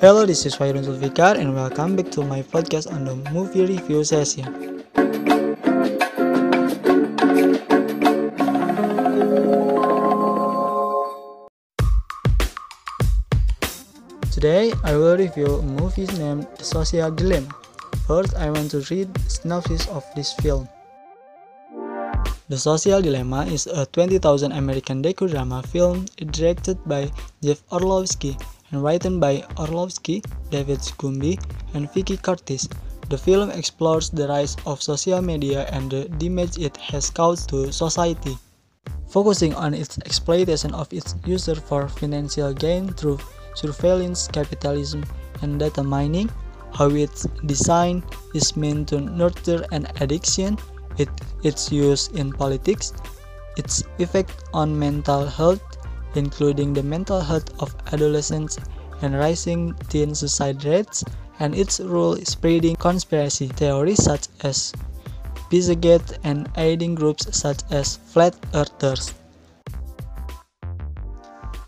Hello, this is Wahyudin Zulfikar and welcome back to my podcast on the movie review session. Today, I will review a movie named The Social Dilemma. First, I want to read the synopsis of this film. The Social Dilemma is a 20,000 American docudrama film directed by Jeff Orlowski and written by Orlowski, Davis Coombe, and Vickie Curtis. The film explores the rise of social media and the damage it has caused to society, focusing on its exploitation of its users for financial gain through surveillance capitalism, and data mining, how its design is meant to nurture an addiction, it, its use in politics, its effect on mental health, including the mental health of adolescents and rising teen suicide rates, and its role spreading conspiracy theories such as Pizzagate and aiding groups such as Flat Earthers.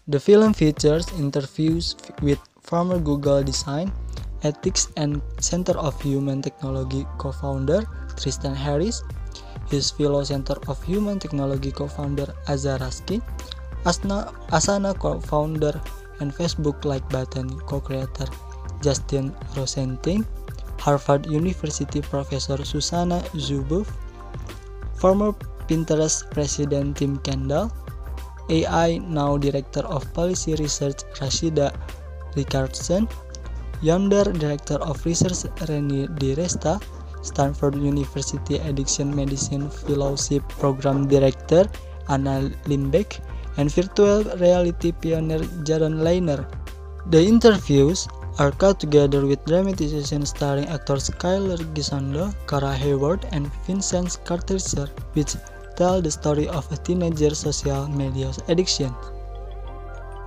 The film features interviews with former Google Design, Ethics and Center of Human Technology co-founder Tristan Harris, his fellow Center of Human Technology co-founder Aza Raski, Asana, co-founder and Facebook like button co-creator Justin Rosenting, Harvard University professor Susanna Zuboff, former Pinterest president Tim Kendall, AI now Director of Policy Research Rashida Richardson, Yonder Director of Research Reni Diresta, Stanford University Addiction Medicine Fellowship Program Director Anna Lindbeck, and virtual reality pioneer Jaron Lanier. The interviews are cut together with dramatization starring actors Skyler Gisondo, Kara Hayward, and Vincent Kartheiser, which tell the story of a teenager social media addiction.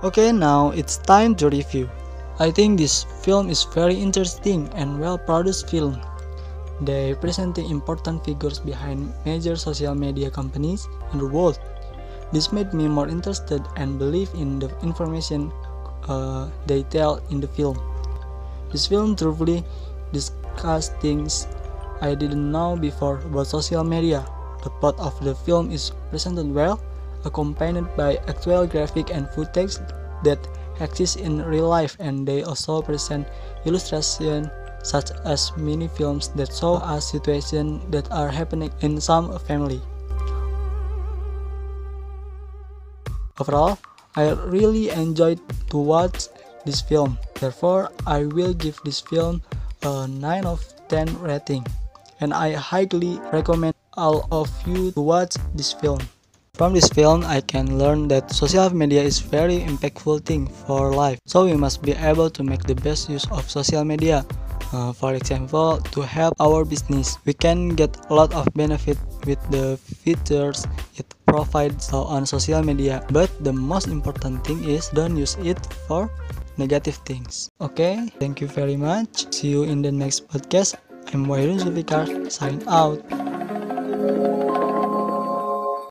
Okay, now it's time to review. I think this film is very interesting and well produced film. They present the important figures behind major social media companies in the world. This made me more interested and believe in the information uh, they tell in the film. This film truly discusses things I didn't know before about social media. The plot of the film is presented well, accompanied by actual graphic and footage that exist in real life and they also present illustrations such as mini films that show us situations that are happening in some family. Overall, I really enjoyed to watch this film. Therefore, I will give this film a 9 of 10 rating and I highly recommend all of you to watch this film. From this film, I can learn that social media is very impactful thing for life. So we must be able to make the best use of social media. Uh, for example, to help our business, we can get a lot of benefit with the features it provides on social media. But the most important thing is don't use it for negative things. Okay, thank you very much. See you in the next podcast. I'm Wairun Zulfikar, sign out.